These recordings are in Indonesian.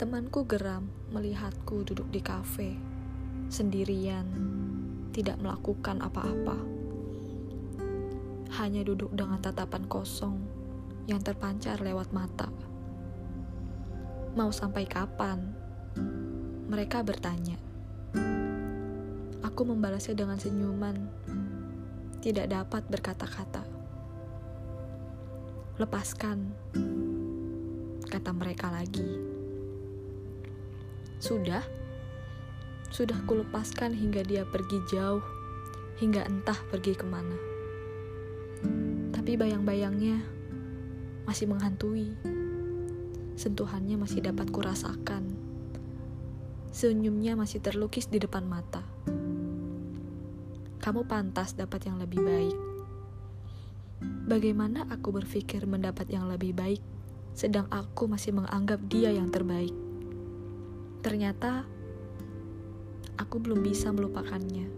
Temanku geram melihatku duduk di kafe, sendirian, tidak melakukan apa-apa. Hanya duduk dengan tatapan kosong yang terpancar lewat mata. Mau sampai kapan? Mereka bertanya. Aku membalasnya dengan senyuman, tidak dapat berkata-kata. Lepaskan, kata mereka lagi. Sudah, sudah kulepaskan hingga dia pergi jauh, hingga entah pergi ke mana. Tapi bayang-bayangnya masih menghantui. Sentuhannya masih dapat kurasakan. Senyumnya masih terlukis di depan mata. Kamu pantas dapat yang lebih baik. Bagaimana aku berpikir mendapat yang lebih baik, sedang aku masih menganggap dia yang terbaik? Ternyata aku belum bisa melupakannya.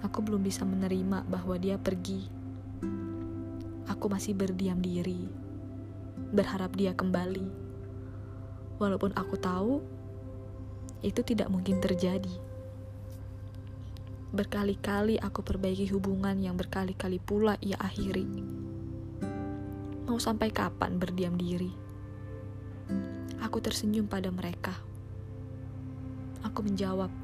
Aku belum bisa menerima bahwa dia pergi. Aku masih berdiam diri, berharap dia kembali. Walaupun aku tahu itu tidak mungkin terjadi. Berkali-kali aku perbaiki hubungan yang berkali-kali pula ia akhiri. Mau sampai kapan berdiam diri? Aku tersenyum pada mereka. Aku menjawab.